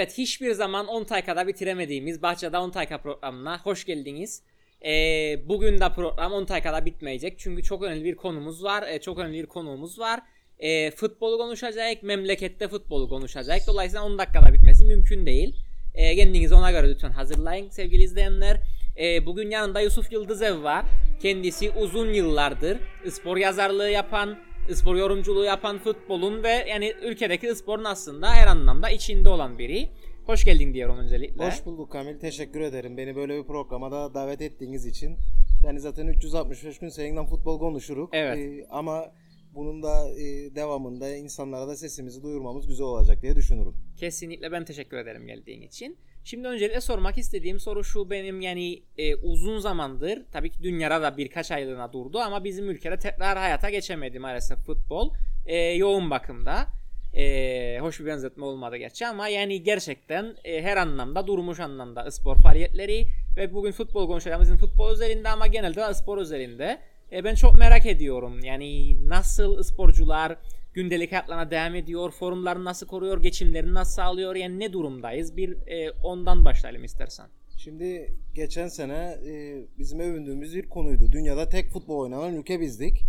Evet hiçbir zaman 10 dakikada bitiremediğimiz Bahçede 10 dakika programına hoş geldiniz. Ee, bugün de program 10 dakikada bitmeyecek. Çünkü çok önemli bir konumuz var. Ee, çok önemli bir konuğumuz var. Ee, futbolu konuşacak, memlekette futbolu konuşacak. Dolayısıyla 10 dakikada bitmesi mümkün değil. Ee, kendinizi ona göre lütfen hazırlayın sevgili izleyenler. Ee, bugün yanında Yusuf Yıldızev var. Kendisi uzun yıllardır spor yazarlığı yapan, spor yorumculuğu yapan futbolun ve yani ülkedeki sporun aslında her anlamda içinde olan biri. Hoş geldin diyorum öncelikle. Hoş bulduk Kamil. Teşekkür ederim. Beni böyle bir programa da davet ettiğiniz için. Yani zaten 365 gün seninle futbol konuşuruz. Evet. Ee, ama bunun da e, devamında insanlara da sesimizi duyurmamız güzel olacak diye düşünürüm. Kesinlikle ben teşekkür ederim geldiğin için. Şimdi öncelikle sormak istediğim soru şu benim yani e, uzun zamandır tabii ki dünyada da birkaç aylığına durdu ama bizim ülkede tekrar hayata geçemedi maalesef futbol. E, yoğun bakımda. E, hoş bir benzetme olmadı gerçi ama yani gerçekten e, her anlamda durmuş anlamda spor faaliyetleri ve bugün futbol konuşacağımız futbol özelinde ama genelde de spor özelinde. E, ben çok merak ediyorum yani nasıl sporcular gündelik hayatlarına devam ediyor, forumlarını nasıl koruyor, geçimlerini nasıl sağlıyor yani ne durumdayız bir e, ondan başlayalım istersen. Şimdi geçen sene e, bizim övündüğümüz bir konuydu. Dünyada tek futbol oynanan ülke bizdik.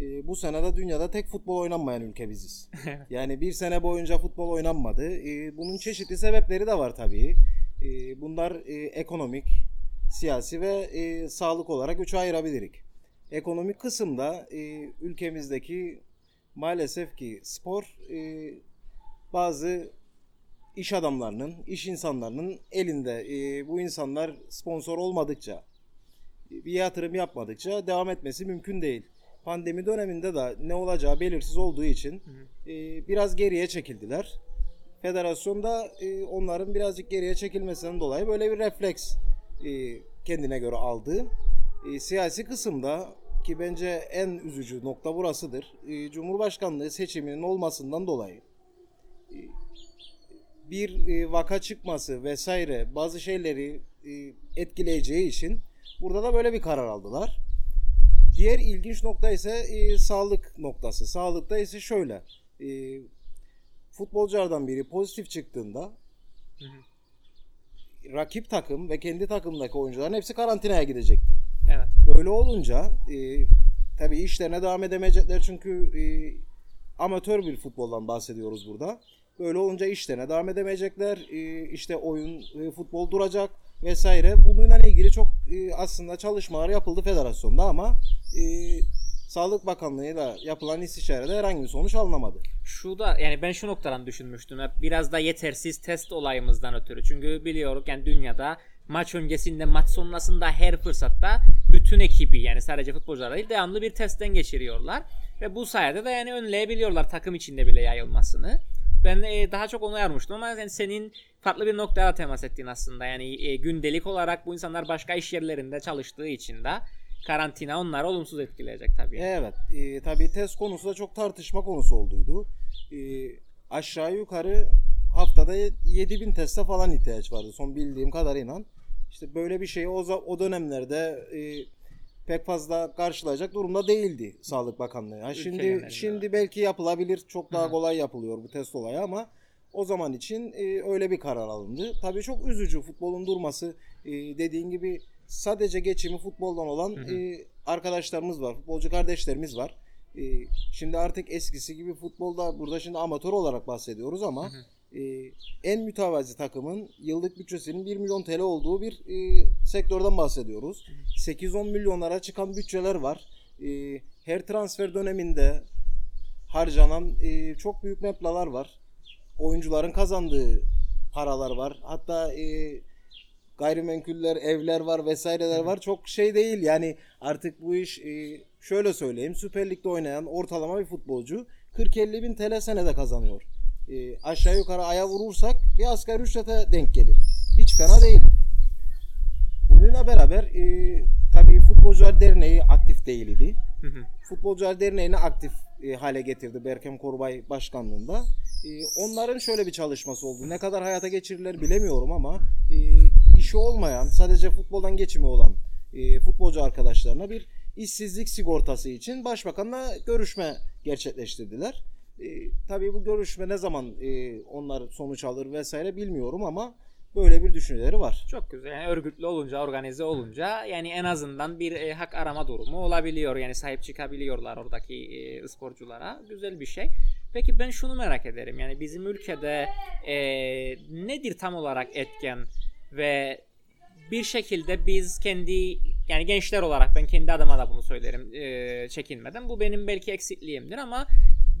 E, bu sene de dünyada tek futbol oynanmayan ülke biziz. yani bir sene boyunca futbol oynanmadı. E, bunun çeşitli sebepleri de var tabii. E, bunlar e, ekonomik, siyasi ve e, sağlık olarak üçe ayırabilirik. Ekonomik kısımda e, ülkemizdeki maalesef ki spor e, bazı iş adamlarının, iş insanlarının elinde. E, bu insanlar sponsor olmadıkça, bir yatırım yapmadıkça devam etmesi mümkün değil. Pandemi döneminde de ne olacağı belirsiz olduğu için e, biraz geriye çekildiler. Federasyon da e, onların birazcık geriye çekilmesinden dolayı böyle bir refleks e, kendine göre aldı. E, siyasi kısımda ki bence en üzücü nokta burasıdır. E, Cumhurbaşkanlığı seçiminin olmasından dolayı e, bir e, vaka çıkması vesaire bazı şeyleri e, etkileyeceği için burada da böyle bir karar aldılar. Diğer ilginç nokta ise e, sağlık noktası. Sağlıkta ise şöyle. E, futbolculardan biri pozitif çıktığında rakip takım ve kendi takımdaki oyuncuların hepsi karantinaya gidecekti. Evet. Böyle olunca e, tabii işlerine devam edemeyecekler çünkü e, amatör bir futboldan bahsediyoruz burada. Böyle olunca işlerine devam edemeyecekler. E, işte oyun, e, futbol duracak vesaire. Bununla ilgili çok e, aslında çalışmalar yapıldı federasyonda ama e, Sağlık Bakanlığı'yla yapılan istişarede herhangi bir sonuç alınamadı. Şu da yani ben şu noktadan düşünmüştüm. Biraz da yetersiz test olayımızdan ötürü. Çünkü biliyoruz yani dünyada maç öncesinde maç sonrasında her fırsatta bütün ekibi yani sadece futbolcular değil devamlı bir testten geçiriyorlar. Ve bu sayede de yani önleyebiliyorlar takım içinde bile yayılmasını. Ben e, daha çok onu yarmıştım ama yani senin farklı bir noktaya temas ettiğin aslında. Yani e, gündelik olarak bu insanlar başka iş yerlerinde çalıştığı için de karantina onları olumsuz etkileyecek tabii. Evet. E, tabii test konusu da çok tartışma konusu olduydu. E, aşağı yukarı haftada 7000 teste falan ihtiyaç vardı son bildiğim kadarıyla. İşte böyle bir şeyi o, o dönemlerde e, pek fazla karşılayacak durumda değildi Sağlık Bakanlığı. Ha, şimdi şimdi belki yapılabilir. Çok daha kolay yapılıyor bu test olayı ama o zaman için e, öyle bir karar alındı. Tabii çok üzücü futbolun durması. E, dediğin gibi sadece geçimi futboldan olan e, arkadaşlarımız var. Futbolcu kardeşlerimiz var. E, şimdi artık eskisi gibi futbolda burada şimdi amatör olarak bahsediyoruz ama e, en mütevazi takımın yıllık bütçesinin 1 milyon TL olduğu bir e, sektörden bahsediyoruz. 8-10 milyonlara çıkan bütçeler var. E, her transfer döneminde harcanan e, çok büyük meblağlar var. Oyuncuların kazandığı paralar var. Hatta e, gayrimenkuller, evler var vesaireler var. Çok şey değil yani artık bu iş e, şöyle söyleyeyim. Süper Lig'de oynayan ortalama bir futbolcu 40-50 bin TL senede kazanıyor. E, aşağı yukarı aya vurursak bir asgari ücrete denk gelir. Hiç fena değil. Bununla beraber e, tabii Futbolcular Derneği aktif değildi. Futbolcular Derneği'ni aktif e, hale getirdi Berkem Korbay başkanlığında. E, onların şöyle bir çalışması oldu. Ne kadar hayata geçirirler bilemiyorum ama e, işi olmayan, sadece futboldan geçimi olan e, futbolcu arkadaşlarına bir işsizlik sigortası için başbakanla görüşme gerçekleştirdiler. E, tabii bu görüşme ne zaman e, onlar sonuç alır vesaire bilmiyorum ama böyle bir düşünceleri var. Çok güzel. Yani örgütlü olunca, organize olunca yani en azından bir e, hak arama durumu olabiliyor. Yani sahip çıkabiliyorlar oradaki e, sporculara. Güzel bir şey. Peki ben şunu merak ederim. Yani bizim ülkede e, nedir tam olarak etken ve bir şekilde biz kendi yani gençler olarak ben kendi adıma da bunu söylerim e, çekinmeden. Bu benim belki eksikliğimdir ama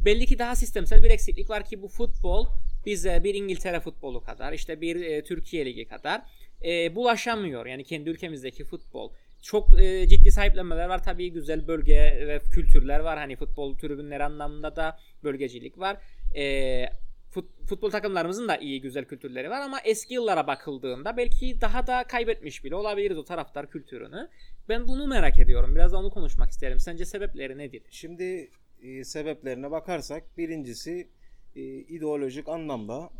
belli ki daha sistemsel bir eksiklik var ki bu futbol bize bir İngiltere futbolu kadar işte bir e, Türkiye Ligi kadar e, bulaşamıyor. Yani kendi ülkemizdeki futbol. Çok e, ciddi sahiplenmeler var tabii güzel bölge ve kültürler var. Hani futbol tribünleri anlamında da bölgecilik var. E, fut, futbol takımlarımızın da iyi güzel kültürleri var ama eski yıllara bakıldığında belki daha da kaybetmiş bile olabiliriz o taraftar kültürünü. Ben bunu merak ediyorum. Biraz da onu konuşmak isterim. Sence sebepleri nedir? Şimdi e, sebeplerine bakarsak birincisi e, ideolojik anlamda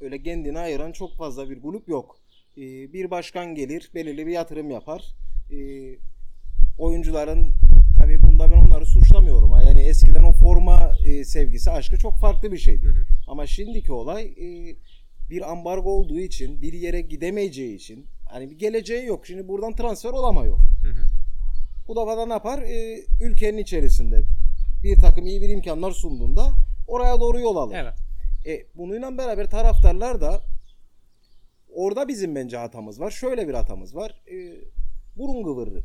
öyle kendini ayıran çok fazla bir grup yok. E, bir başkan gelir, belirli bir yatırım yapar. E, oyuncuların tabi bunda ben onları suçlamıyorum. Yani eskiden o forma e, sevgisi, aşkı çok farklı bir şeydi. Hı hı. Ama şimdiki olay e, bir ambargo olduğu için, bir yere gidemeyeceği için, hani bir geleceği yok. Şimdi buradan transfer olamıyor. Hı hı. Bu da ne yapar? E, ülkenin içerisinde bir takım iyi bir imkanlar sunduğunda oraya doğru yol alır. Evet. E, bununla beraber taraftarlar da orada bizim bence hatamız var. Şöyle bir hatamız var. E, burun kıvırırık.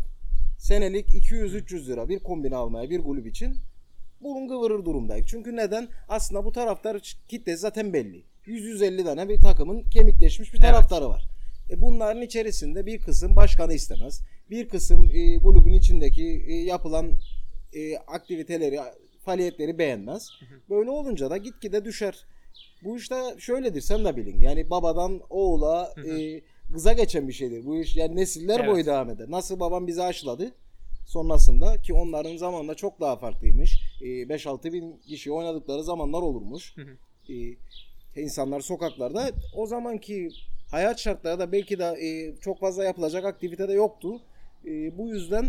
Senelik 200-300 lira bir kombine almaya bir kulüp için burun kıvırır durumdayız. Çünkü neden? Aslında bu taraftar kitlesi zaten belli. 100-150 tane bir takımın kemikleşmiş bir Evet. taraftarı var. E, bunların içerisinde bir kısım başkanı istemez. Bir kısım e, kulübün içindeki e, yapılan e, aktiviteleri, faaliyetleri beğenmez. Böyle olunca da gitgide düşer. Bu işte şöyledir sen de bilin. Yani babadan oğula e, kıza geçen bir şeydir. Bu iş yani nesiller Evet. boyu devam eder. Nasıl babam bizi aşıladı sonrasında ki onların zamanında çok daha farklıymış. E, 5-6 bin kişi oynadıkları zamanlar olurmuş. E, insanlar sokaklarda o zamanki hayat şartları da belki de e, çok fazla yapılacak aktivite de yoktu. E, bu yüzden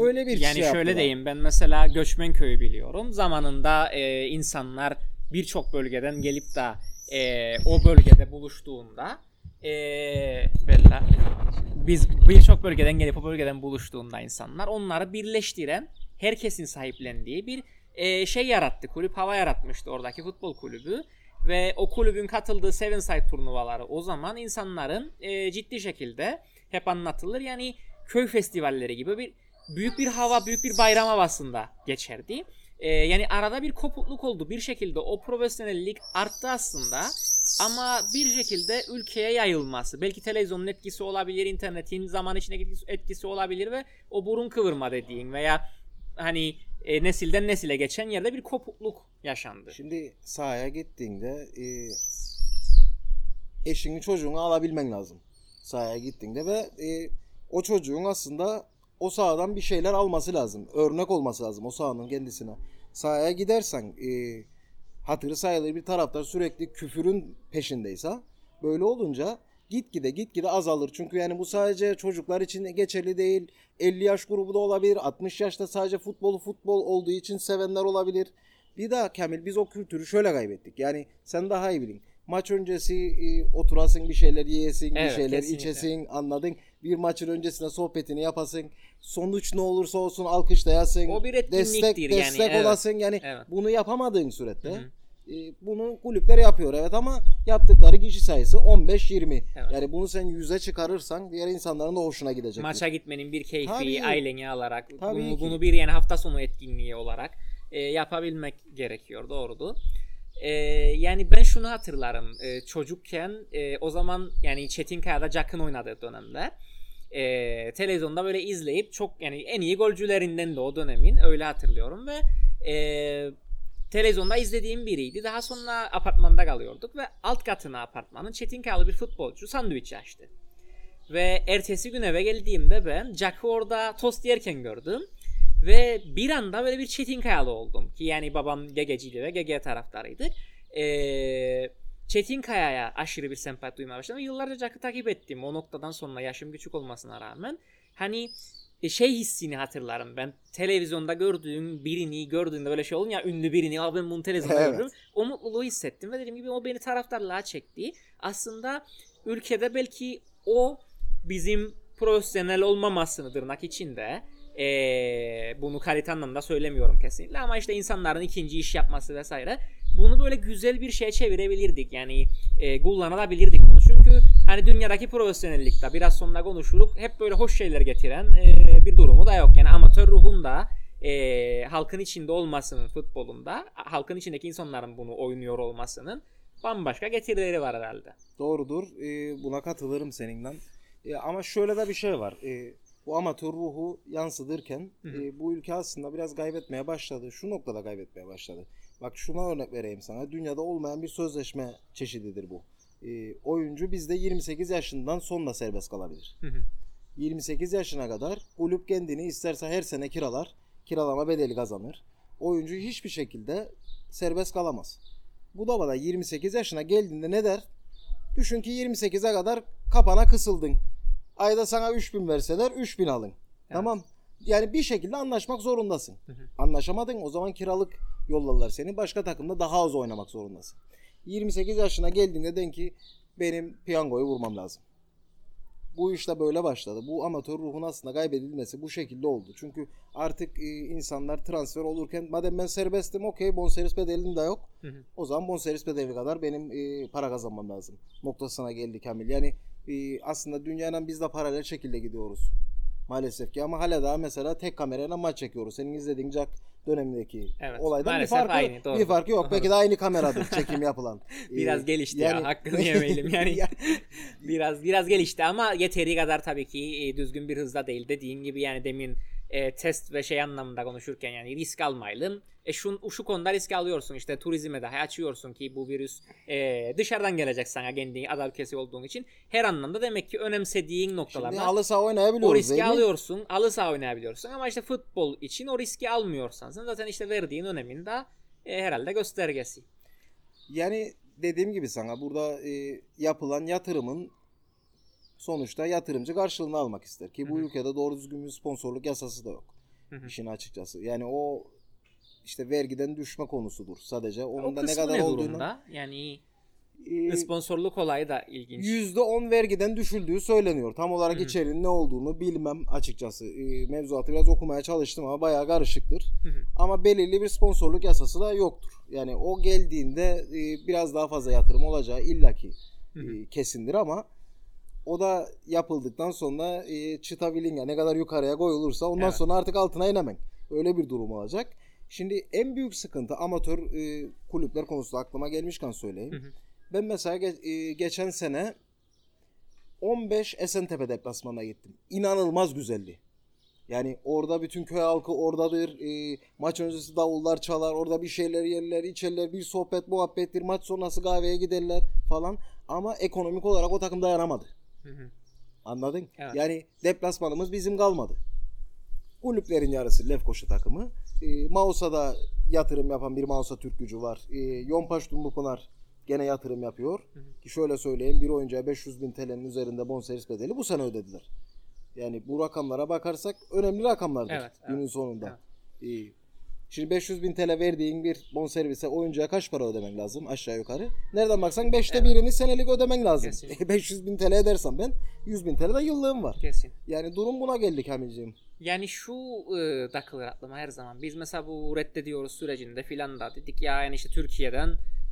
Öyle bir yani şey şöyle yaptılar. diyeyim ben mesela göçmen köyü biliyorum. Zamanında e, insanlar birçok bölgeden gelip de e, o bölgede buluştuğunda e, Bella biz birçok bölgeden gelip o bölgeden buluştuğunda insanlar onları birleştiren herkesin sahiplendiği bir e, şey yarattı. Kulüp hava yaratmıştı oradaki futbol kulübü ve o kulübün katıldığı Seven Side turnuvaları o zaman insanların e, ciddi şekilde hep anlatılır. Yani köy festivalleri gibi bir büyük bir hava, büyük bir bayram havasında geçerdi. Ee, yani arada bir kopukluk oldu. Bir şekilde o profesyonellik arttı aslında. Ama bir şekilde ülkeye yayılması. Belki televizyonun etkisi olabilir, internetin zaman içindeki etkisi, olabilir ve o burun kıvırma dediğin veya hani e, nesilden nesile geçen yerde bir kopukluk yaşandı. Şimdi sahaya gittiğinde e, eşini çocuğunu alabilmen lazım. Sahaya gittiğinde ve e, o çocuğun aslında o sahadan bir şeyler alması lazım. Örnek olması lazım o sahanın kendisine. Sahaya gidersen e, hatırı sayılır bir taraftar sürekli küfürün peşindeyse böyle olunca gitgide gitgide azalır. Çünkü yani bu sadece çocuklar için geçerli değil. 50 yaş grubu da olabilir. 60 yaşta sadece futbolu futbol olduğu için sevenler olabilir. Bir daha Kamil biz o kültürü şöyle kaybettik. Yani sen daha iyi bilin. Maç öncesi e, oturasın bir şeyler yiyesin, bir Evet, şeyler kesinlikle. içesin anladın. Bir maçın öncesine sohbetini yapasın. Sonuç ne olursa olsun alkışlayasın. O bir destek, yani, Destek evet. olasın. Yani Evet. bunu yapamadığın surette Hı hı. e, bunu kulüpler yapıyor evet ama yaptıkları kişi sayısı 15-20. Evet. Yani bunu sen 100'e çıkarırsan diğer insanların da hoşuna gidecek. Maça gitmenin bir keyfi Tabii. aileni alarak Tabii bunu, ki. bunu bir yani hafta sonu etkinliği olarak e, yapabilmek gerekiyor doğrudu. E, yani ben şunu hatırlarım e, çocukken e, o zaman yani Çetin Kaya'da Jack'ın oynadığı dönemde e, televizyonda böyle izleyip çok yani en iyi golcülerinden de o dönemin öyle hatırlıyorum ve e, televizyonda izlediğim biriydi. Daha sonra apartmanda kalıyorduk ve alt katına apartmanın Çetin Kayalı bir futbolcu sandviç açtı. Ve ertesi gün eve geldiğimde ben Jack'ı orada tost yerken gördüm. Ve bir anda böyle bir Çetin Kayalı oldum. Ki yani babam GG'ciydi ve GG taraftarıydı. Ee, Çetin Kaya'ya aşırı bir sempati duymaya başladım. Yıllarca Jack'ı takip ettim. O noktadan sonra yaşım küçük olmasına rağmen. Hani e, şey hissini hatırlarım ben. Televizyonda gördüğüm birini gördüğünde böyle şey olun ya ünlü birini abi ben bunu televizyonda Evet. gördüm. O mutluluğu hissettim ve dediğim gibi o beni taraftarlığa çekti. Aslında ülkede belki o bizim profesyonel olmamasını tırnak içinde ee, bunu kalite anlamda söylemiyorum kesinlikle ama işte insanların ikinci iş yapması vesaire bunu böyle güzel bir şeye çevirebilirdik yani e, kullanabilirdik bunu çünkü hani dünyadaki profesyonellikte biraz sonra konuşuruk hep böyle hoş şeyler getiren e, bir durumu da yok yani amatör ruhunda e, halkın içinde olmasının futbolunda halkın içindeki insanların bunu oynuyor olmasının bambaşka getirileri var herhalde. Doğrudur. Ee, buna katılırım seninle. Ee, ama şöyle de bir şey var. Ee, bu amatör ruhu yansıdırken Hı hı. e, bu ülke aslında biraz kaybetmeye başladı. Şu noktada kaybetmeye başladı. Bak şuna örnek vereyim sana. Dünyada olmayan bir sözleşme çeşididir bu. Ee, oyuncu bizde 28 yaşından sonra serbest kalabilir. Hı hı. 28 yaşına kadar kulüp kendini isterse her sene kiralar. Kiralama bedeli kazanır. Oyuncu hiçbir şekilde serbest kalamaz. Bu da bana 28 yaşına geldiğinde ne der? Düşün ki 28'e kadar kapana kısıldın. Ayda sana 3000 verseler 3000 alın. Tamam. Yani bir şekilde anlaşmak zorundasın. Hı hı. Anlaşamadın o zaman kiralık yollarlar seni. Başka takımda daha az oynamak zorundasın. 28 yaşına geldiğinde den ki benim piyangoyu vurmam lazım. Bu işte böyle başladı. Bu amatör ruhun aslında kaybedilmesi bu şekilde oldu. Çünkü artık e, insanlar transfer olurken madem ben serbestim okey bonservis bedelim de yok. Hı hı. O zaman bonservis bedeli kadar benim e, para kazanmam lazım. Noktasına geldi Kamil. Yani e, aslında dünyanın biz de paralel şekilde gidiyoruz. Maalesef ki ama hala daha mesela tek kamerayla maç çekiyoruz. Senin izlediğin Jack dönemindeki Evet, olaydan bir farkı, aynı, doğru. bir farkı yok. Belki de aynı kameradır çekim yapılan. Biraz E, gelişti ya, hakkını yemeyelim yani. Ya- biraz biraz gelişti ama yeteri kadar tabii ki e, düzgün bir hızda değil. Dediğin gibi yani demin e, test ve şey anlamında konuşurken yani risk almayalım. E şu, şu konuda risk alıyorsun işte turizme dahi açıyorsun ki bu virüs e, dışarıdan gelecek sana kendi ada ülkesi olduğun için. Her anlamda demek ki önemsediğin Şimdi noktalarda halı saha oynayabiliyoruz o riski değil mi? alıyorsun. Halı saha oynayabiliyorsun ama işte futbol için o riski almıyorsan sen zaten işte verdiğin önemin de e, herhalde göstergesi. Yani dediğim gibi sana burada e, yapılan yatırımın sonuçta yatırımcı karşılığını almak ister. Ki bu Hı hı. ülkede doğru düzgün bir sponsorluk yasası da yok. Hı hı. işin açıkçası. Yani o işte vergiden düşme konusudur sadece. Onun da ne kadar ne olduğunu durumda? Yani e, sponsorluk olayı da ilginç. %10 vergiden düşüldüğü söyleniyor. Tam olarak Hı hı. içeriğinin ne olduğunu bilmem açıkçası. E, mevzuatı biraz okumaya çalıştım ama bayağı karışıktır. Hı hı. Ama belirli bir sponsorluk yasası da yoktur. Yani o geldiğinde e, biraz daha fazla yatırım olacağı illaki e, kesindir ama o da yapıldıktan sonra e, çıta bilinga ne kadar yukarıya koyulursa ondan Evet. sonra artık altına inemek. Öyle bir durum olacak. Şimdi en büyük sıkıntı amatör e, kulüpler konusunda aklıma gelmişken söyleyeyim. Hı hı. Ben mesela ge- e, geçen sene 15 Esentepe deplasmanına gittim. İnanılmaz güzeldi. Yani orada bütün köy halkı oradadır. E, maç öncesi davullar çalar. Orada bir şeyler yerler, içerler. Bir sohbet, muhabbettir. Maç sonrası kahveye giderler falan. Ama ekonomik olarak o takım dayanamadı. Hı hı. Anladın? Evet. Yani deplasmanımız bizim kalmadı. Kulüplerin yarısı Lefkoşu takımı. E, Mausa'da yatırım yapan bir Mausa Türk gücü var. E, Yompaş Dumlupınar gene yatırım yapıyor. Hı hı. Ki şöyle söyleyeyim bir oyuncuya 500 bin TL'nin üzerinde bonservis bedeli bu sene ödediler. Yani bu rakamlara bakarsak önemli rakamlardır Evet, günün evet, sonunda. İyi. Şimdi 500 bin TL verdiğin bir bonservise oyuncuya kaç para ödemen lazım aşağı yukarı? Nereden baksan 5'te Evet. birini senelik ödemen lazım. Kesinlikle. 500 bin TL edersen ben 100 bin TL de yıllığım var. Kesin. Yani durum buna geldi Kamilciğim. Yani şu e, takılır aklıma her zaman. Biz mesela bu reddediyoruz sürecinde filan da dedik ya yani işte Türkiye'den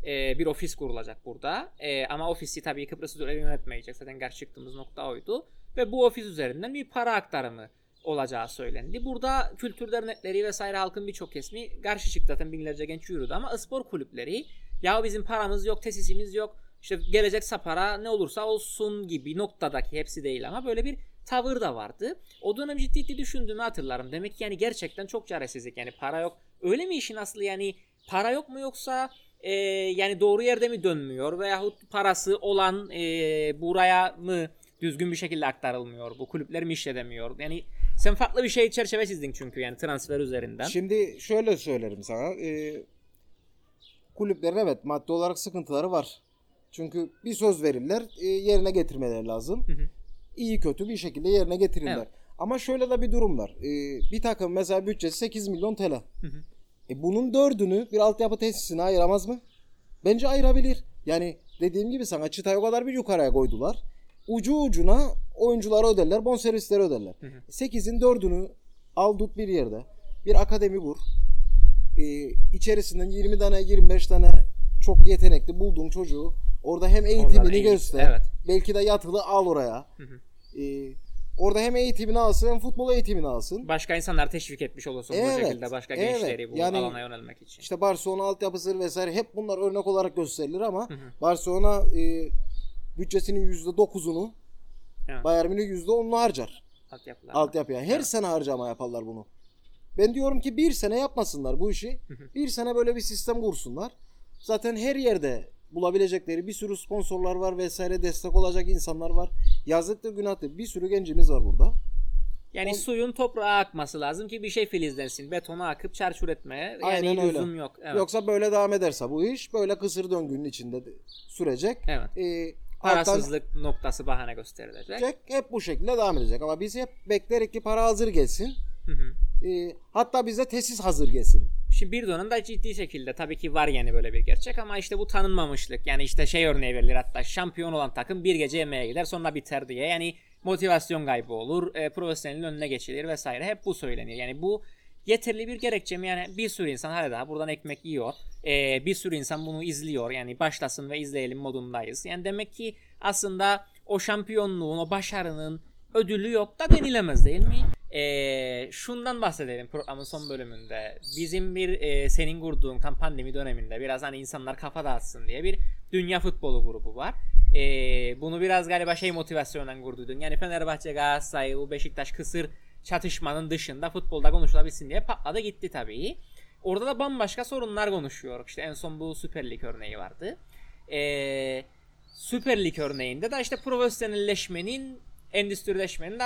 e, bir ofis kurulacak burada. E, ama ofisi tabii Kıbrıs Türkleri yönetmeyecek. Zaten karşı çıktığımız nokta oydu. Ve bu ofis üzerinden bir para aktarımı olacağı söylendi. Burada kültür dernekleri vesaire halkın birçok kesimi karşı çıktı. Zaten binlerce genç yürüdü ama spor kulüpleri ya bizim paramız yok, tesisimiz yok. İşte gelecekse para ne olursa olsun gibi noktadaki hepsi değil ama böyle bir tavır da vardı. O dönem ciddi ciddi düşündüğümü hatırlarım. Demek ki yani gerçekten çok çaresizlik yani para yok. Öyle mi işin aslı yani para yok mu yoksa e, yani doğru yerde mi dönmüyor veyahut parası olan e, buraya mı düzgün bir şekilde aktarılmıyor bu kulüpler mi işlemiyor yani sen farklı bir şey çerçeve çizdin çünkü yani transfer üzerinden. Şimdi şöyle söylerim sana. E, kulüplerin evet maddi olarak sıkıntıları var. Çünkü bir söz verirler e, yerine getirmeleri lazım. Hı hı. İyi kötü bir şekilde yerine getirirler. Evet. Ama şöyle de bir durum var. Ee, bir takım mesela bütçesi 8 milyon TL. E bunun dördünü bir altyapı tesisine ayıramaz mı? Bence ayırabilir. Yani dediğim gibi sana çıtayı o kadar bir yukarıya koydular. Ucu ucuna oyunculara öderler, bonservisleri öderler. 8'in dördünü al tut bir yerde. Bir akademi kur. Ee, içerisinden 20 tane 25 tane çok yetenekli bulduğun çocuğu orada hem eğitimini Oradan eğit, göster. evet. Belki de yatılı al oraya. Ee, orada hem eğitimini alsın hem futbol eğitimini alsın. Başka insanlar teşvik etmiş olursun Evet, bu şekilde başka evet. gençleri bu Yani- alana yönelmek için. İşte Barcelona altyapısı vesaire hep bunlar örnek olarak gösterilir ama Barcelona e, bütçesinin %9'unu Evet. Bayern Münih %10'unu harcar Altyapılar. altyapıya. Her Evet. sene harcama yaparlar bunu. Ben diyorum ki bir sene yapmasınlar bu işi. Bir sene böyle bir sistem kursunlar. Zaten her yerde bulabilecekleri bir sürü sponsorlar var vesaire destek olacak insanlar var. Yazıktır günahtır. Bir sürü gencimiz var burada. Yani O- suyun toprağa akması lazım ki bir şey filizlensin. Betona akıp çarçur etmeye. Yani Aynen öyle. yok. Evet. Yoksa böyle devam ederse bu iş böyle kısır döngünün içinde de sürecek. Evet. Ee, alttan Parasızlık noktası bahane gösterilecek. hep bu şekilde devam edecek. Ama biz hep bekleyerek ki para hazır gelsin. Hı hı. Ee, hatta bize tesis hazır gelsin. Şimdi bir dönemde ciddi şekilde tabii ki var yani böyle bir gerçek ama işte bu tanınmamışlık. Yani işte şey örneği verilir hatta şampiyon olan takım bir gece yemeğe gider sonra biter diye. Yani motivasyon kaybı olur, e, profesyonelin önüne geçilir vesaire. Hep bu söyleniyor. Yani bu yeterli bir gerekçe mi? Yani bir sürü insan hala daha buradan ekmek yiyor. E, bir sürü insan bunu izliyor. Yani başlasın ve izleyelim modundayız. Yani demek ki aslında o şampiyonluğun, o başarının ödülü yok da denilemez değil mi? Ee, şundan bahsedelim programın son bölümünde. Bizim bir e, senin kurduğun tam pandemi döneminde biraz hani insanlar kafa dağıtsın diye bir dünya futbolu grubu var. Ee, bunu biraz galiba şey motivasyondan kurduydun. Yani Fenerbahçe, Galatasaray, Beşiktaş kısır çatışmanın dışında futbolda konuşulabilsin diye patladı gitti tabii. Orada da bambaşka sorunlar konuşuyor. İşte en son bu Süper Lig örneği vardı. Ee, Süper Lig örneğinde de işte profesyonelleşmenin, endüstrileşmenin de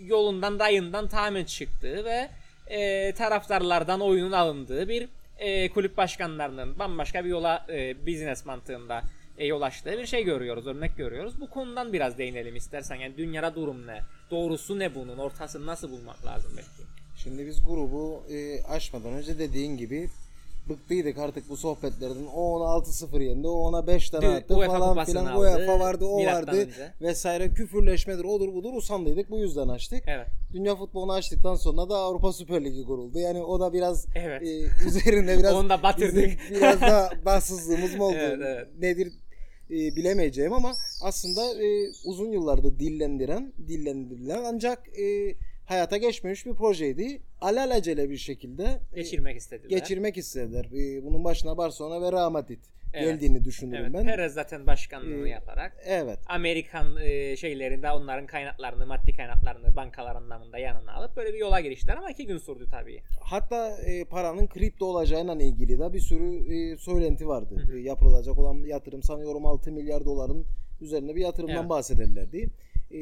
yolundan, dayından tamamen çıktığı ve e, taraftarlardan oyunun alındığı bir e, kulüp başkanlarının bambaşka bir yola, e, business mantığında yol açtığı bir şey görüyoruz, örnek görüyoruz. Bu konudan biraz değinelim istersen. Yani dünyada durum ne? Doğrusu ne bunun? Ortasını nasıl bulmak lazım belki? Şimdi biz grubu e, aşmadan önce dediğin gibi bıktıydık artık bu sohbetlerden. O ona 6-0 yendi, o ona 5 tane attı UEFA falan filan. UEFA vardı, o milattan vardı önce. vesaire. Küfürleşmedir, odur budur usandıydık. Bu yüzden açtık. Evet. Dünya futbolunu açtıktan sonra da Avrupa Süper Ligi kuruldu. Yani o da biraz Evet. e, üzerinde biraz Onu da batırdık. bizim biraz da bahtsızlığımız mı oldu? Evet, evet. Nedir e, bilemeyeceğim ama aslında e, uzun yıllardır dillendiren, dillendirilen ancak e, hayata geçmemiş bir projeydi. Alelacele bir şekilde e, Geçirmek istediler. geçirmek istediler. E, bunun başına Barcelona ve Real Madrid Evet. geldiğini düşünürüm Evet, ben. Perez zaten başkanlığını Ee, yaparak Evet. Amerikan e, şeylerinde onların kaynaklarını, maddi kaynaklarını bankalar anlamında yanına alıp böyle bir yola giriştiler ama iki gün sürdü tabii. Hatta e, paranın kripto olacağıyla ilgili de bir sürü e, söylenti vardı. E, yapılacak olan yatırım sanıyorum 6 milyar doların üzerine bir yatırımdan Evet. bahsederlerdi. E,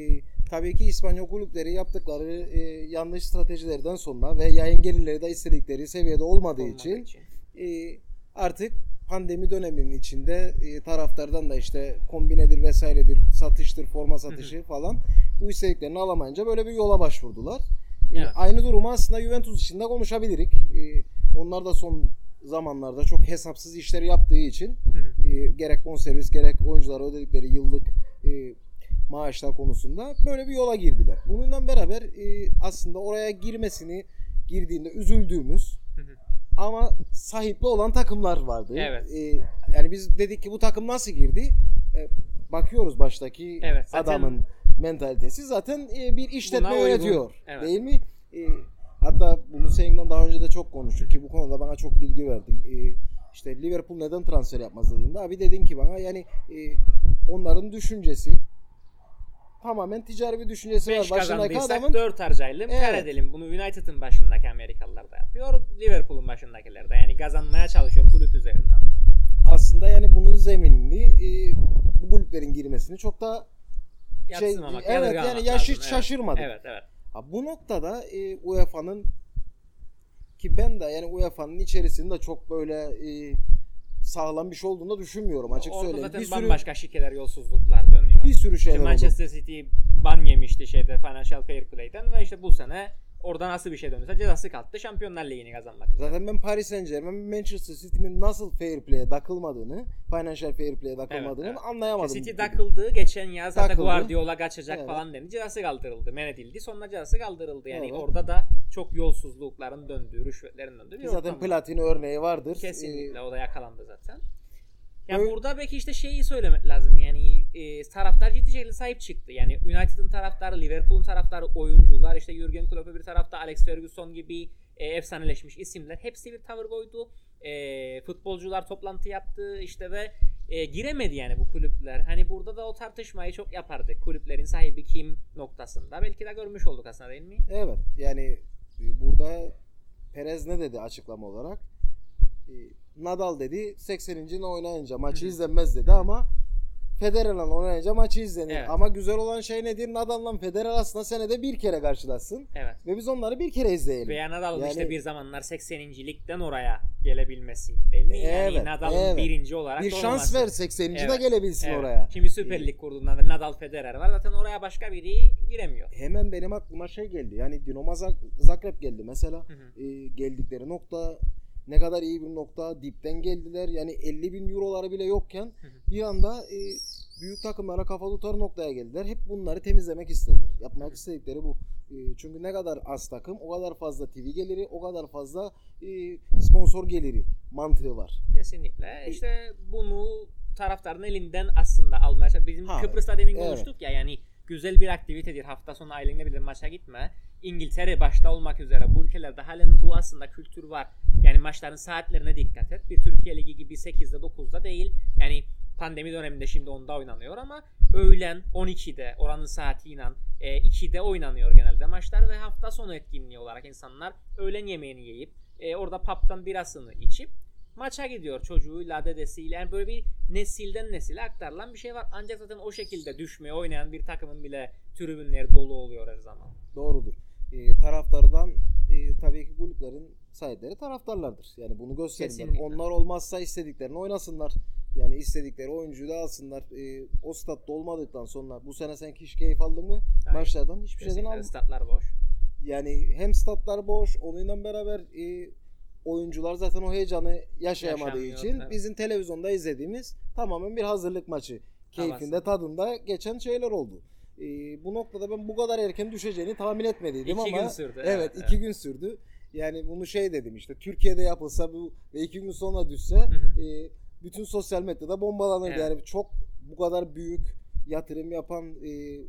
tabii ki İspanyol kulüpleri yaptıkları e, yanlış stratejilerden sonra ve yayın gelirleri de istedikleri seviyede olmadığı Olmadığı için, için. e, artık pandemi döneminin içinde e, taraftardan da işte kombinedir vesairedir, satıştır, forma satışı falan bu istediklerini alamayınca böyle bir yola başvurdular. E, Evet. Aynı durumu aslında Juventus için de konuşabilirik. E, onlar da son zamanlarda çok hesapsız işleri yaptığı için e, gerek bonservis gerek oyunculara ödedikleri yıllık e, maaşlar konusunda böyle bir yola girdiler. Bununla beraber e, aslında oraya girmesini girdiğinde üzüldüğümüz. Ama sahipli olan takımlar vardı. Evet. E, yani biz dedik ki bu takım nasıl girdi? E, bakıyoruz baştaki Evet, zaten- adamın mentalitesi zaten e, bir işletme Buna uygun. yönetiyor. Evet. Değil mi? E, hatta bunu seninle daha önce de çok konuştuk ki bu konuda bana çok bilgi verdin. E, işte Liverpool neden transfer yapmaz dediğinde abi dedin ki bana yani e, onların düşüncesi tamamen ticari bir düşüncesi 5 var. Başındaki adamın 4 harcayalım, Evet. kar edelim. Bunu United'ın başındaki Amerikalılar da yapıyor. Liverpool'un başındakiler de. Yani kazanmaya çalışıyor kulüp üzerinden. aslında yani bunun zeminini e, bu kulüplerin girmesini çok da şey Yatsımamak, evet yani yaş hiç lazım. şaşırmadık. Evet, evet. Ha, bu noktada e, UEFA'nın ki ben de yani UEFA'nın içerisinde çok böyle e, sağlam bir şey olduğunu da düşünmüyorum açık Orada söyleyeyim. zaten Bir sürü bambaşka şikeler, yolsuzluklar. Bir sürü İşte şeyler oldu. Manchester City ban yemişti şeyde Financial Fair Play'den ve işte bu sene orada nasıl bir şey dönürse cezası kalktı. Şampiyonlar Ligi'ni kazanmak. Zaten ben Paris Saint Germain Manchester City'nin nasıl fair play'e takılmadığını, financial fair play'e takılmadığını Evet, evet. anlayamadım. City takıldı geçen yaz zaten. Guardiola kaçacak Evet. falan dendi. Cezası kaldırıldı. Men edildi. Sonra cezası kaldırıldı. Yani Evet. orada da çok yolsuzlukların döndüğü, rüşvetlerin döndüğü bir Zaten. Platini örneği vardır. Kesinlikle Ee, o da yakalandı zaten. Ya Öyle- burada belki işte şeyi söylemek lazım yani e, taraftar ciddi şekilde sahip çıktı. Yani United'ın taraftarı, Liverpool'un taraftarı, oyuncular işte Jurgen Klopp'u bir tarafta Alex Ferguson gibi e, efsaneleşmiş isimler hepsi bir tavır koydu. E, futbolcular toplantı yaptı işte ve e, giremedi yani bu kulüpler. Hani burada da o tartışmayı çok yapardı. Kulüplerin sahibi kim noktasında. Belki de görmüş olduk aslında değil mi? Evet yani e, burada Perez ne dedi açıklama olarak? Nadal dedi 80. oynayınca maçı Hı hı. izlenmez dedi ama Federer'le oynayınca maçı izlenir. Evet. Ama güzel olan şey nedir? Nadal'la Federer aslında senede bir kere karşılaşsın. Evet. Ve biz onları bir kere izleyelim. Veya Nadal'ın Yani- işte bir zamanlar 80. ligden oraya gelebilmesi değil mi? Yani Evet, Nadal'ın evet. birinci olarak bir şans olmaması. ver 80. de Evet, gelebilsin Evet. oraya. Şimdi Süper Lig kurduğunda da Nadal Federer var. Zaten oraya başka biri giremiyor. Hemen benim aklıma şey geldi. Yani Dinamo Zag- Zagreb geldi mesela. Hı hı. E, geldikleri nokta ne kadar iyi bir nokta. Dipten geldiler. Yani 50 bin euroları bile yokken bir anda e, büyük takımlara kafa tutar noktaya geldiler. Hep bunları temizlemek istediler. Yapmak istedikleri bu. E, çünkü ne kadar az takım o kadar fazla TV geliri o kadar fazla e, sponsor geliri mantığı var. Kesinlikle. İşte bunu taraftarın elinden aslında almaya çalışıyor. Bizim Ha, Kıbrıs'ta demin evet. konuştuk ya yani güzel bir aktivitedir. Hafta sonu ailene bir de maça gitme. İngiltere başta olmak üzere bu ülkelerde halen bu aslında kültür var. Yani maçların saatlerine dikkat et. Bir Türkiye Ligi gibi 8'de 9'da değil. Yani pandemi döneminde şimdi onda oynanıyor ama öğlen 12'de oranın saatiyle e, 2'de oynanıyor genelde maçlar ve hafta sonu etkinliği olarak insanlar öğlen yemeğini yiyip e, orada pub'dan birasını içip maça gidiyor çocuğuyla dedesiyle yani böyle bir nesilden nesile aktarılan bir şey var ancak zaten o şekilde düşmeye oynayan bir takımın bile tribünleri dolu oluyor her zaman. Doğrudur. E, taraftardan e, tabii ki kulüplerin sahipleri taraftarlardır. Yani bunu gösterirler. Kesinlikle. Onlar olmazsa istediklerini oynasınlar. Yani istedikleri oyuncuyu da alsınlar. E, o statta olmadıktan sonra bu sene sen hiç keyif aldın mı? Aynen. Maçlardan hiçbir şeyden aldın. statlar boş. Yani hem statlar boş, onunla beraber e, oyuncular zaten o heyecanı yaşayamadığı için evet. bizim televizyonda izlediğimiz tamamen bir hazırlık maçı keyfinde, tadında geçen şeyler oldu. E, bu noktada ben bu kadar erken düşeceğini tahmin etmediydim İki ama gün sürdü, Evet, evet, iki evet. gün sürdü. Yani bunu şey dedim işte Türkiye'de yapılsa bu ve iki gün sonra düşse e, bütün sosyal medyada bombalanırdı. Evet. Yani çok bu kadar büyük yatırım yapan e,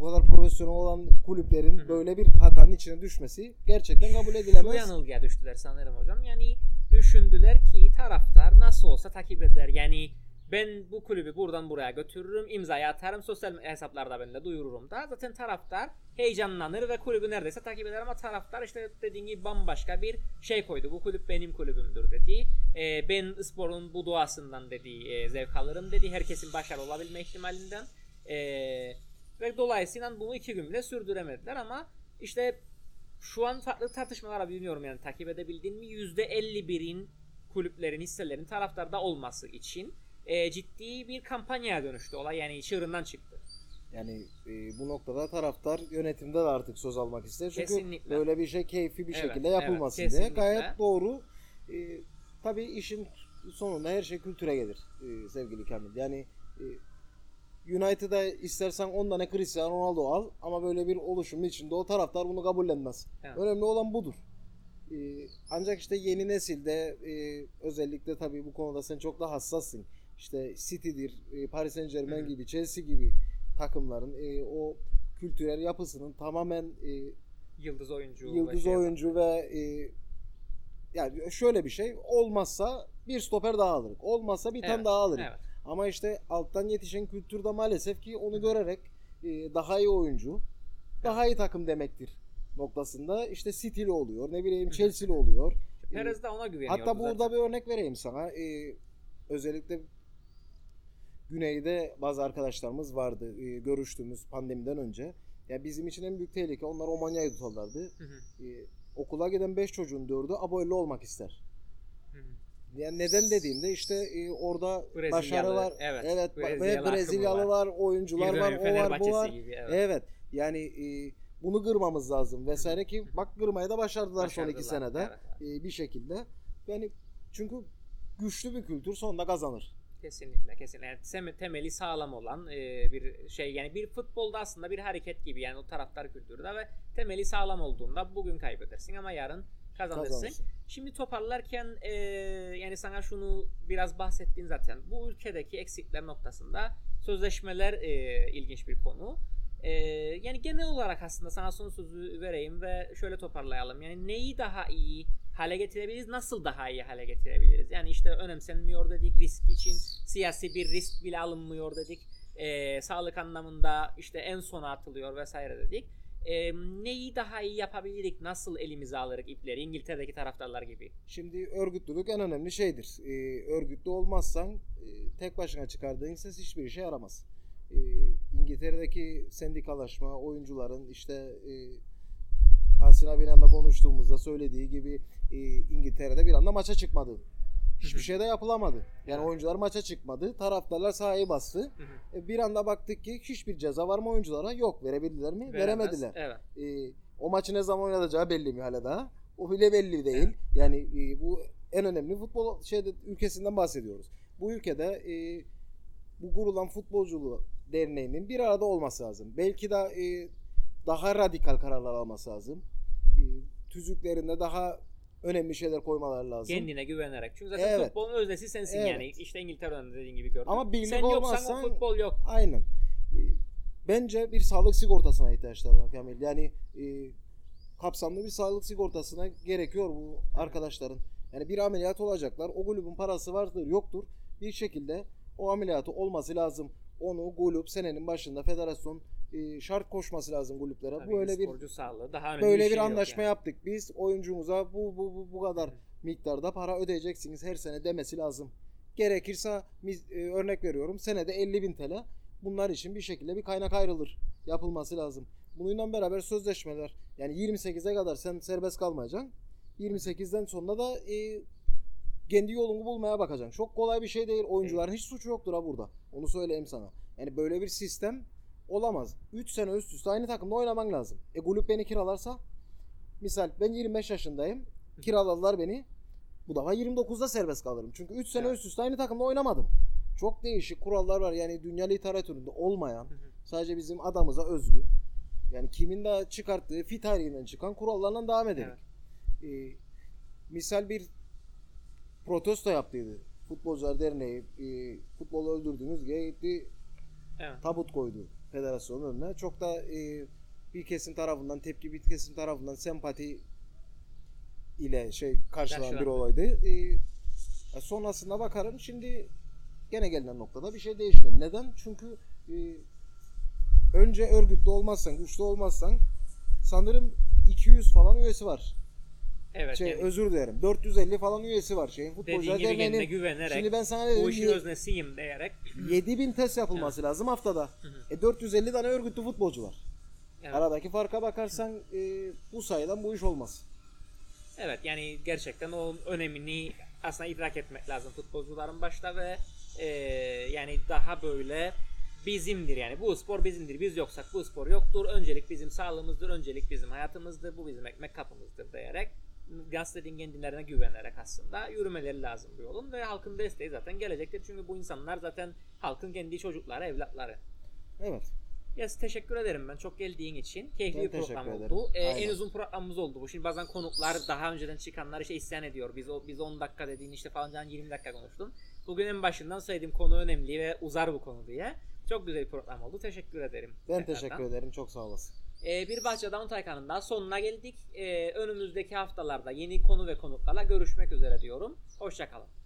bu kadar profesyonel olan kulüplerin Hı hı. böyle bir hatanın içine düşmesi gerçekten kabul Şu edilemez. yanılgıya düştüler sanırım hocam. Yani düşündüler ki taraftar nasıl olsa takip eder. Yani ben bu kulübü buradan buraya götürürüm, imzayı atarım, sosyal hesaplarda ben de duyururum da. Zaten taraftar heyecanlanır ve kulübü neredeyse takip eder ama taraftar işte dediğin gibi bambaşka bir şey koydu. Bu kulüp benim kulübümdür dedi. Ee, ben sporun bu doğasından dedi e, zevk alırım dedi. Herkesin başarılı olabilme ihtimalinden. Ee, ve dolayısıyla bunu iki gün bile sürdüremediler ama işte şu an farklı tartışmalar var bilmiyorum yani takip edebildin mi? %51'in kulüplerin hisselerin taraftarda olması için e, ciddi bir kampanyaya dönüştü olay yani çığırından çıktı. Yani e, bu noktada taraftar yönetimde de artık söz almak ister. Çünkü Kesinlikle. böyle bir şey keyfi bir Evet, şekilde evet, yapılmasın diye. kesinlikle. Gayet doğru. E, tabii işin sonunda her şey kültüre gelir e, sevgili Kamil. Yani e, United'a istersen 10 tane Cristiano Ronaldo al ama böyle bir oluşumun içinde o taraftar bunu kabullenmez. Evet. Önemli olan budur. E, ancak işte yeni nesilde e, özellikle tabii bu konuda sen çok daha hassassın. İşte City'dir, e, Paris Saint Germain gibi, Chelsea gibi takımların e, o kültürel yapısının tamamen e, Yıldız oyuncu. yıldız şey- oyuncu ve e, yani şöyle bir şey olmazsa bir stoper daha alırız. Olmazsa bir tane Evet, daha alırız. Evet. Ama işte alttan yetişen kültürde maalesef ki onu görerek e, daha iyi oyuncu, daha iyi takım demektir noktasında işte City'li oluyor, ne bileyim. Chelsea'li oluyor. Perez de ona güveniyordu Hatta burada zaten. bir örnek vereyim sana. Ee, özellikle güneyde bazı arkadaşlarımız vardı. Ee, görüştüğümüz pandemiden önce. Ya bizim için en büyük tehlike onlar Romanya'yı tutarlardı. Hı hı, Ee, okula giden 5 çocuğun 4'ü aboylu olmak ister. Yani neden dediğimde işte e, orada Brezilyalı, başarı var. evet, Evet. Brezilyalı ve Brezilyalı var. var, oyuncular Bir var, o var, bu var. gibi, evet. Evet. Yani e, bunu kırmamız lazım vesaire ki bak kırmaya da başardılar, son iki Başardılar, senede evet, e, bir şekilde. Yani çünkü güçlü bir kültür sonunda kazanır. Kesinlikle kesinlikle. Yani tem- temeli sağlam olan e, bir şey yani bir futbolda aslında bir hareket gibi yani o taraftar kültürde ve temeli sağlam olduğunda bugün kaybedersin ama yarın kazanırsın. Kazanırsın. Şimdi toparlarken e, yani sana şunu biraz bahsettin zaten. Bu ülkedeki eksikler noktasında sözleşmeler e, ilginç bir konu. E, yani genel olarak aslında sana son sözü vereyim ve şöyle toparlayalım. Yani neyi daha iyi hale getirebiliriz? Nasıl daha iyi hale getirebiliriz? Yani işte önemsenmiyor dedik risk için siyasi bir risk bile alınmıyor dedik. E, sağlık anlamında işte en sona atılıyor vesaire dedik. E, neyi daha iyi yapabilirik? Nasıl elimize alırız ipleri? İngiltere'deki taraftarlar gibi. Şimdi örgütlülük en önemli şeydir. E, örgütlü olmazsan e, tek başına çıkardığın ses hiçbir işe yaramaz. E, İngiltere'deki sendikalaşma, oyuncuların işte e, Tahsin abiyle de konuştuğumuzda söylediği gibi e, İngiltere'de bir anda maça çıkmadı. Hiçbir şey de yapılamadı. Yani Evet. oyuncular maça çıkmadı. Taraftarlar sahayı bastı. Hı hı. E, bir anda baktık ki hiçbir ceza var mı oyunculara? Yok. Verebildiler mi? Veremez. Veremediler. Evet. E, o maçı ne zaman oynanacağı belli mi hala daha? O bile belli değil. Yani e, bu en önemli futbol şeyde ülkesinden bahsediyoruz. Bu ülkede e, bu kurulan futbolculuğu derneğinin bir arada olması lazım. Belki de e, daha radikal kararlar alması lazım. E, tüzüklerinde daha önemli şeyler koymaları lazım. Kendine güvenerek. Çünkü zaten Evet. futbolun öznesi sensin Evet. yani. İşte İngiltere'nin dediğin gibi gördüm. Ama birlik Sen yoksan olmazsan- o futbol yok. Aynen. E, bence bir sağlık sigortasına ihtiyaçları var Kamil. Yani e, kapsamlı bir sağlık sigortasına gerekiyor bu arkadaşların. Yani bir ameliyat olacaklar. O kulübün parası vardır yoktur. Bir şekilde o ameliyatı olması lazım. Onu kulüp senenin başında federasyon e, şart koşması lazım kulüplere. Tabii bu öyle bir sağlığı daha önemli böyle bir, şey anlaşma yani. yaptık. Biz oyuncumuza bu bu bu, bu kadar miktarda para ödeyeceksiniz her sene demesi lazım. Gerekirse e, örnek veriyorum senede 50 bin TL bunlar için bir şekilde bir kaynak ayrılır. Yapılması lazım. Bununla beraber sözleşmeler yani 28'e kadar sen serbest kalmayacaksın. 28'den sonra da e, kendi yolunu bulmaya bakacaksın. Çok kolay bir şey değil. Oyuncuların hiç suçu yoktur ha burada. Onu söyleyeyim sana. Yani böyle bir sistem olamaz. 3 sene üst üste aynı takımda oynaman lazım. E kulüp beni kiralarsa misal ben 25 yaşındayım. Kiraladılar beni. Bu defa 29'da serbest kalırım. Çünkü 3 sene Evet. üst üste aynı takımda oynamadım. Çok değişik kurallar var. Yani dünya literatüründe olmayan, sadece bizim adamıza özgü. Yani kimin de çıkarttığı fit tarihinden çıkan kurallarla devam edelim. Ee, misal bir protesto yaptıydı. Futbolcular Derneği e, futbolu öldürdünüz diye gitti Evet. tabut koydu federasyonun önüne. Çok da e, bir kesim tarafından tepki bir kesim tarafından sempati ile şey karşılanan bir olaydı. E, sonrasında bakarım şimdi gene gelinen noktada bir şey değişmedi. Neden? Çünkü e, önce örgütlü olmazsan, güçlü olmazsan sanırım 200 falan üyesi var. Evet. Şey yani özür dilerim. 450 falan üyesi var şeyin. dediğin Futbolcular gibi kendine Derneği'nin güvenerek Şimdi ben sana bu dedim işin ye- öznesiyim diyerek 7000 test yapılması lazım haftada. E 450 tane örgütlü futbolcu var. Evet. Aradaki farka bakarsan e, bu sayıdan bu iş olmaz. Evet yani gerçekten o önemini aslında idrak etmek lazım futbolcuların başta ve e, yani daha böyle bizimdir yani bu spor bizimdir biz yoksak bu spor yoktur öncelik bizim sağlığımızdır öncelik bizim hayatımızdır bu bizim ekmek kapımızdır diyerek gazetelerin kendilerine güvenerek aslında yürümeleri lazım bu yolun ve halkın desteği zaten gelecektir çünkü bu insanlar zaten halkın kendi çocukları evlatları. Evet. Yes, teşekkür ederim ben çok geldiğin için. Keyifli Ben bir program oldu. Ee, en uzun programımız oldu bu. Şimdi bazen konuklar daha önceden çıkanlar işte isyan ediyor. Biz o biz 10 dakika dediğin işte falan 20 dakika konuştun. Bugün en başından söylediğim konu önemli ve uzar bu konu diye. Çok güzel bir program oldu. Teşekkür ederim. Ben tekrardan. teşekkür ederim. Çok sağ olasın. Ee, bir Bahçe Down Taycan'ın daha sonuna geldik. Ee, önümüzdeki haftalarda yeni konu ve konuklarla görüşmek üzere diyorum. Hoşçakalın.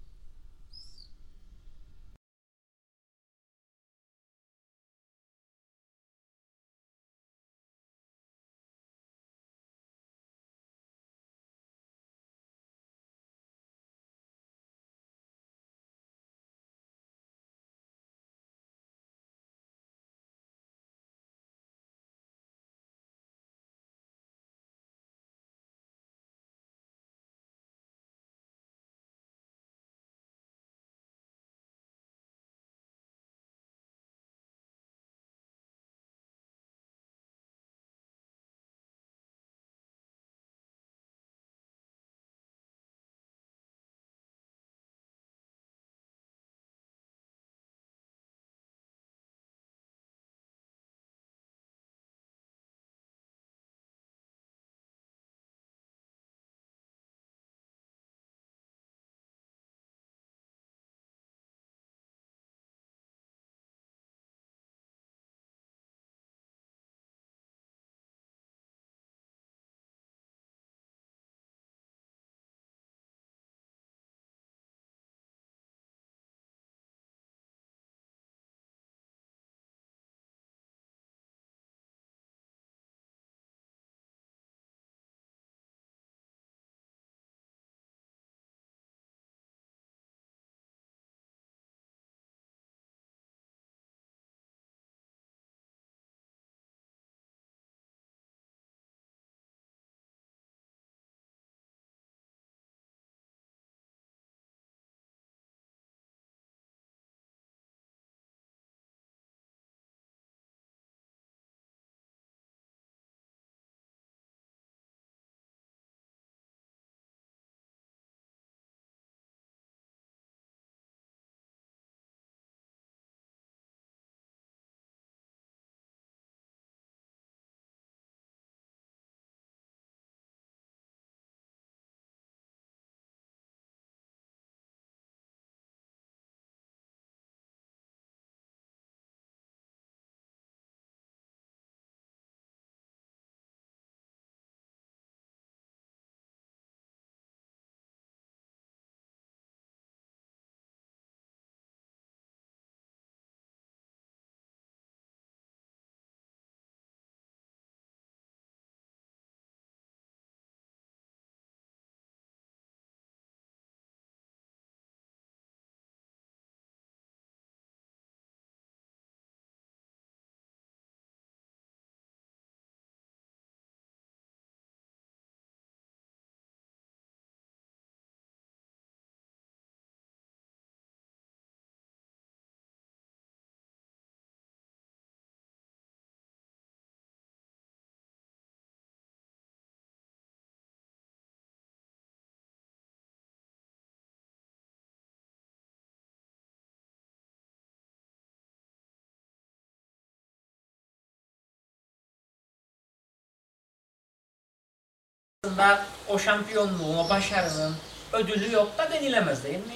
Aslında o şampiyonluğun, o başarının ödülü yok da denilemez değil mi?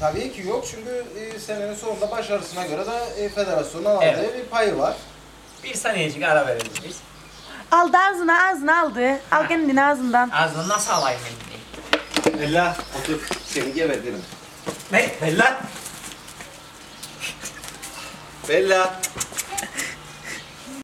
Tabii ki yok çünkü e, senenin sonunda başarısına göre de e, federasyonun aldığı Evet. bir payı var. Bir saniyecik ara verelim biz. Aldı ağzına ağzına aldı. Al kendini ağzından. Ağzını nasıl alayım elini? Bella otur. Seni gebertirim. Ne? Bella. Bella.